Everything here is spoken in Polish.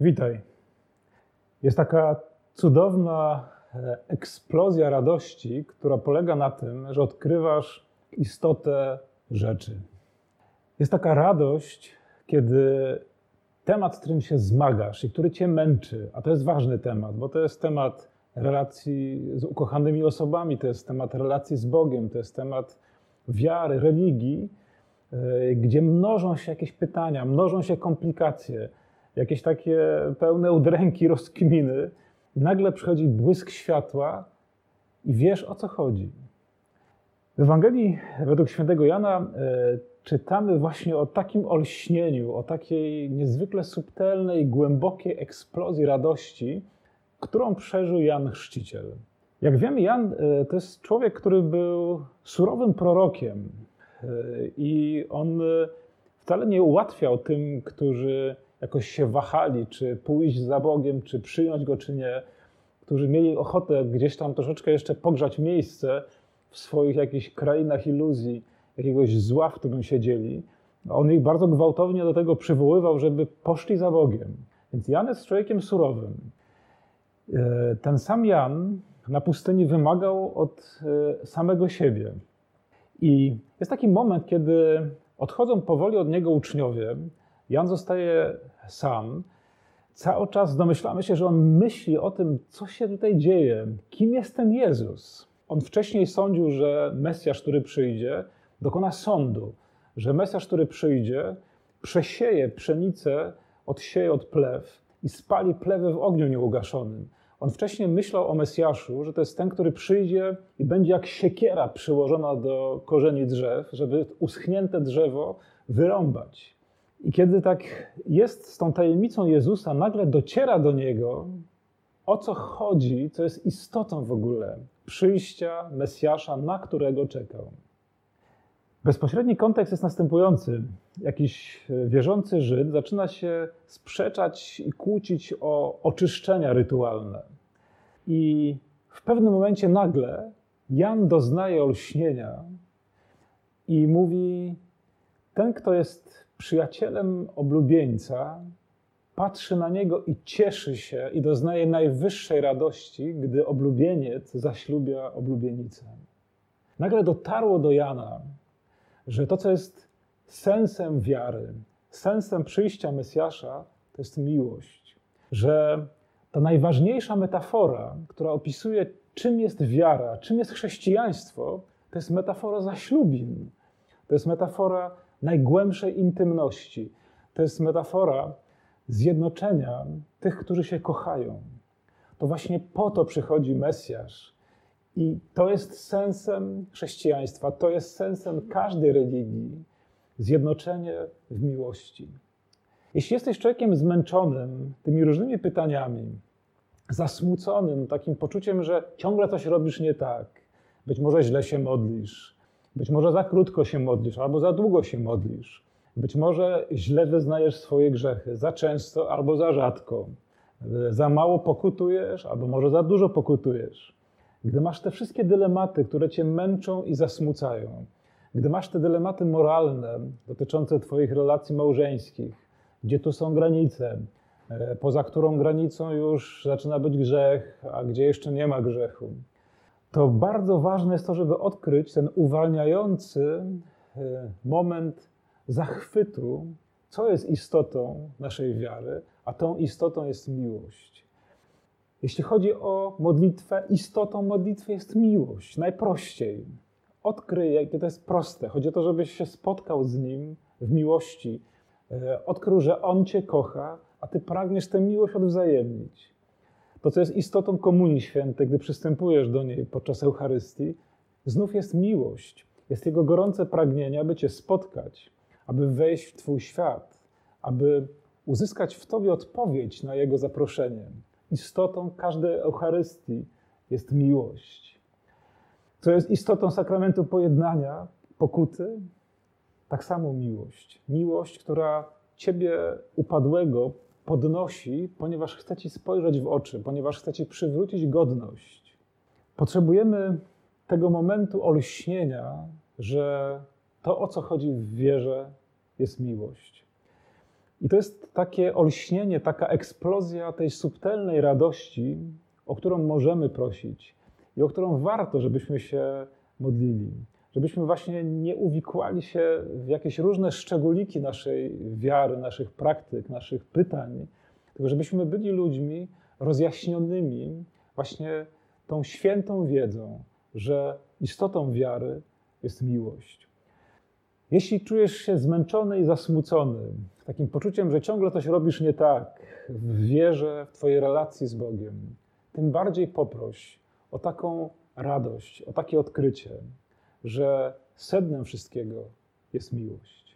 Witaj. Jest taka cudowna e, eksplozja radości, która polega na tym, że odkrywasz istotę rzeczy. Jest taka radość, kiedy temat, z którym się zmagasz i który cię męczy, a to jest ważny temat, bo to jest temat relacji z ukochanymi osobami, to jest temat relacji z Bogiem, to jest temat wiary, religii, e, gdzie mnożą się jakieś pytania, mnożą się komplikacje, jakieś takie pełne udręki, rozkminy. Nagle przychodzi błysk światła i wiesz o co chodzi. W Ewangelii według świętego Jana e, czytamy właśnie o takim olśnieniu, o takiej niezwykle subtelnej, głębokiej eksplozji radości, którą przeżył Jan Chrzciciel. Jak wiemy, Jan e, to jest człowiek, który był surowym prorokiem e, i on wcale nie ułatwiał tym, którzy jakoś się wahali, czy pójść za Bogiem, czy przyjąć Go, czy nie, którzy mieli ochotę gdzieś tam troszeczkę jeszcze pogrzać miejsce w swoich jakichś krainach iluzji, jakiegoś zła, w którym siedzieli, on ich bardzo gwałtownie do tego przywoływał, żeby poszli za Bogiem. Więc Jan jest człowiekiem surowym. E, ten sam Jan na pustyni wymagał od e, samego siebie. I jest taki moment, kiedy odchodzą powoli od niego uczniowie, Jan zostaje sam. Cały czas domyślamy się, że on myśli o tym, co się tutaj dzieje, kim jest ten Jezus. On wcześniej sądził, że Mesjasz, który przyjdzie, dokona sądu, że Mesjasz, który przyjdzie, przesieje pszenicę, odsieje od plew i spali plewy w ogniu nieugaszonym. On wcześniej myślał o Mesjaszu, że to jest ten, który przyjdzie i będzie jak siekiera przyłożona do korzeni drzew, żeby uschnięte drzewo wyrąbać. I kiedy tak jest z tą tajemnicą Jezusa, nagle dociera do niego, o co chodzi, co jest istotą w ogóle przyjścia Mesjasza, na którego czekał. Bezpośredni kontekst jest następujący. Jakiś wierzący Żyd zaczyna się sprzeczać i kłócić o oczyszczenia rytualne. I w pewnym momencie nagle Jan doznaje olśnienia i mówi: Ten, kto jest przyjacielem oblubieńca, patrzy na niego i cieszy się i doznaje najwyższej radości, gdy oblubieniec zaślubia oblubienicę. Nagle dotarło do Jana, że to, co jest sensem wiary, sensem przyjścia Mesjasza, to jest miłość. Że ta najważniejsza metafora, która opisuje, czym jest wiara, czym jest chrześcijaństwo, to jest metafora zaślubin. To jest metafora najgłębszej intymności. To jest metafora zjednoczenia tych, którzy się kochają. To właśnie po to przychodzi Mesjasz. I to jest sensem chrześcijaństwa, to jest sensem każdej religii zjednoczenie w miłości. Jeśli jesteś człowiekiem zmęczonym tymi różnymi pytaniami, zasmuconym takim poczuciem, że ciągle coś robisz nie tak, być może źle się modlisz, być może za krótko się modlisz, albo za długo się modlisz. Być może źle wyznajesz swoje grzechy, za często albo za rzadko. Za mało pokutujesz, albo może za dużo pokutujesz. Gdy masz te wszystkie dylematy, które cię męczą i zasmucają, gdy masz te dylematy moralne dotyczące Twoich relacji małżeńskich, gdzie tu są granice, e, poza którą granicą już zaczyna być grzech, a gdzie jeszcze nie ma grzechu, to bardzo ważne jest to, żeby odkryć ten uwalniający e, moment zachwytu, co jest istotą naszej wiary, a tą istotą jest miłość. Jeśli chodzi o modlitwę, istotą modlitwy jest miłość. Najprościej. Odkryj, jakie to jest proste. Chodzi o to, żebyś się spotkał z Nim w miłości. E, odkrył, że On Cię kocha, a Ty pragniesz tę miłość odwzajemnić. To, co jest istotą Komunii Świętej, gdy przystępujesz do niej podczas Eucharystii, znów jest miłość. Jest Jego gorące pragnienie, aby Cię spotkać, aby wejść w Twój świat, aby uzyskać w Tobie odpowiedź na Jego zaproszenie. Istotą każdej Eucharystii jest miłość. Co jest istotą sakramentu pojednania, pokuty? Tak samo miłość. Miłość, która Ciebie upadłego podnosi, ponieważ chce Ci spojrzeć w oczy, ponieważ chce Ci przywrócić godność. Potrzebujemy tego momentu olśnienia, że to, o co chodzi w wierze, jest miłość. I to jest takie olśnienie, taka eksplozja tej subtelnej radości, o którą możemy prosić i o którą warto, żebyśmy się modlili. Żebyśmy właśnie nie uwikłali się w jakieś różne szczególiki naszej wiary, naszych praktyk, naszych pytań, tylko żebyśmy byli ludźmi rozjaśnionymi właśnie tą świętą wiedzą, że istotą wiary jest miłość. Jeśli czujesz się zmęczony i zasmucony, takim poczuciem, że ciągle coś robisz nie tak, w wierze, w Twojej relacji z Bogiem, tym bardziej poproś o taką radość, o takie odkrycie, że sednem wszystkiego jest miłość.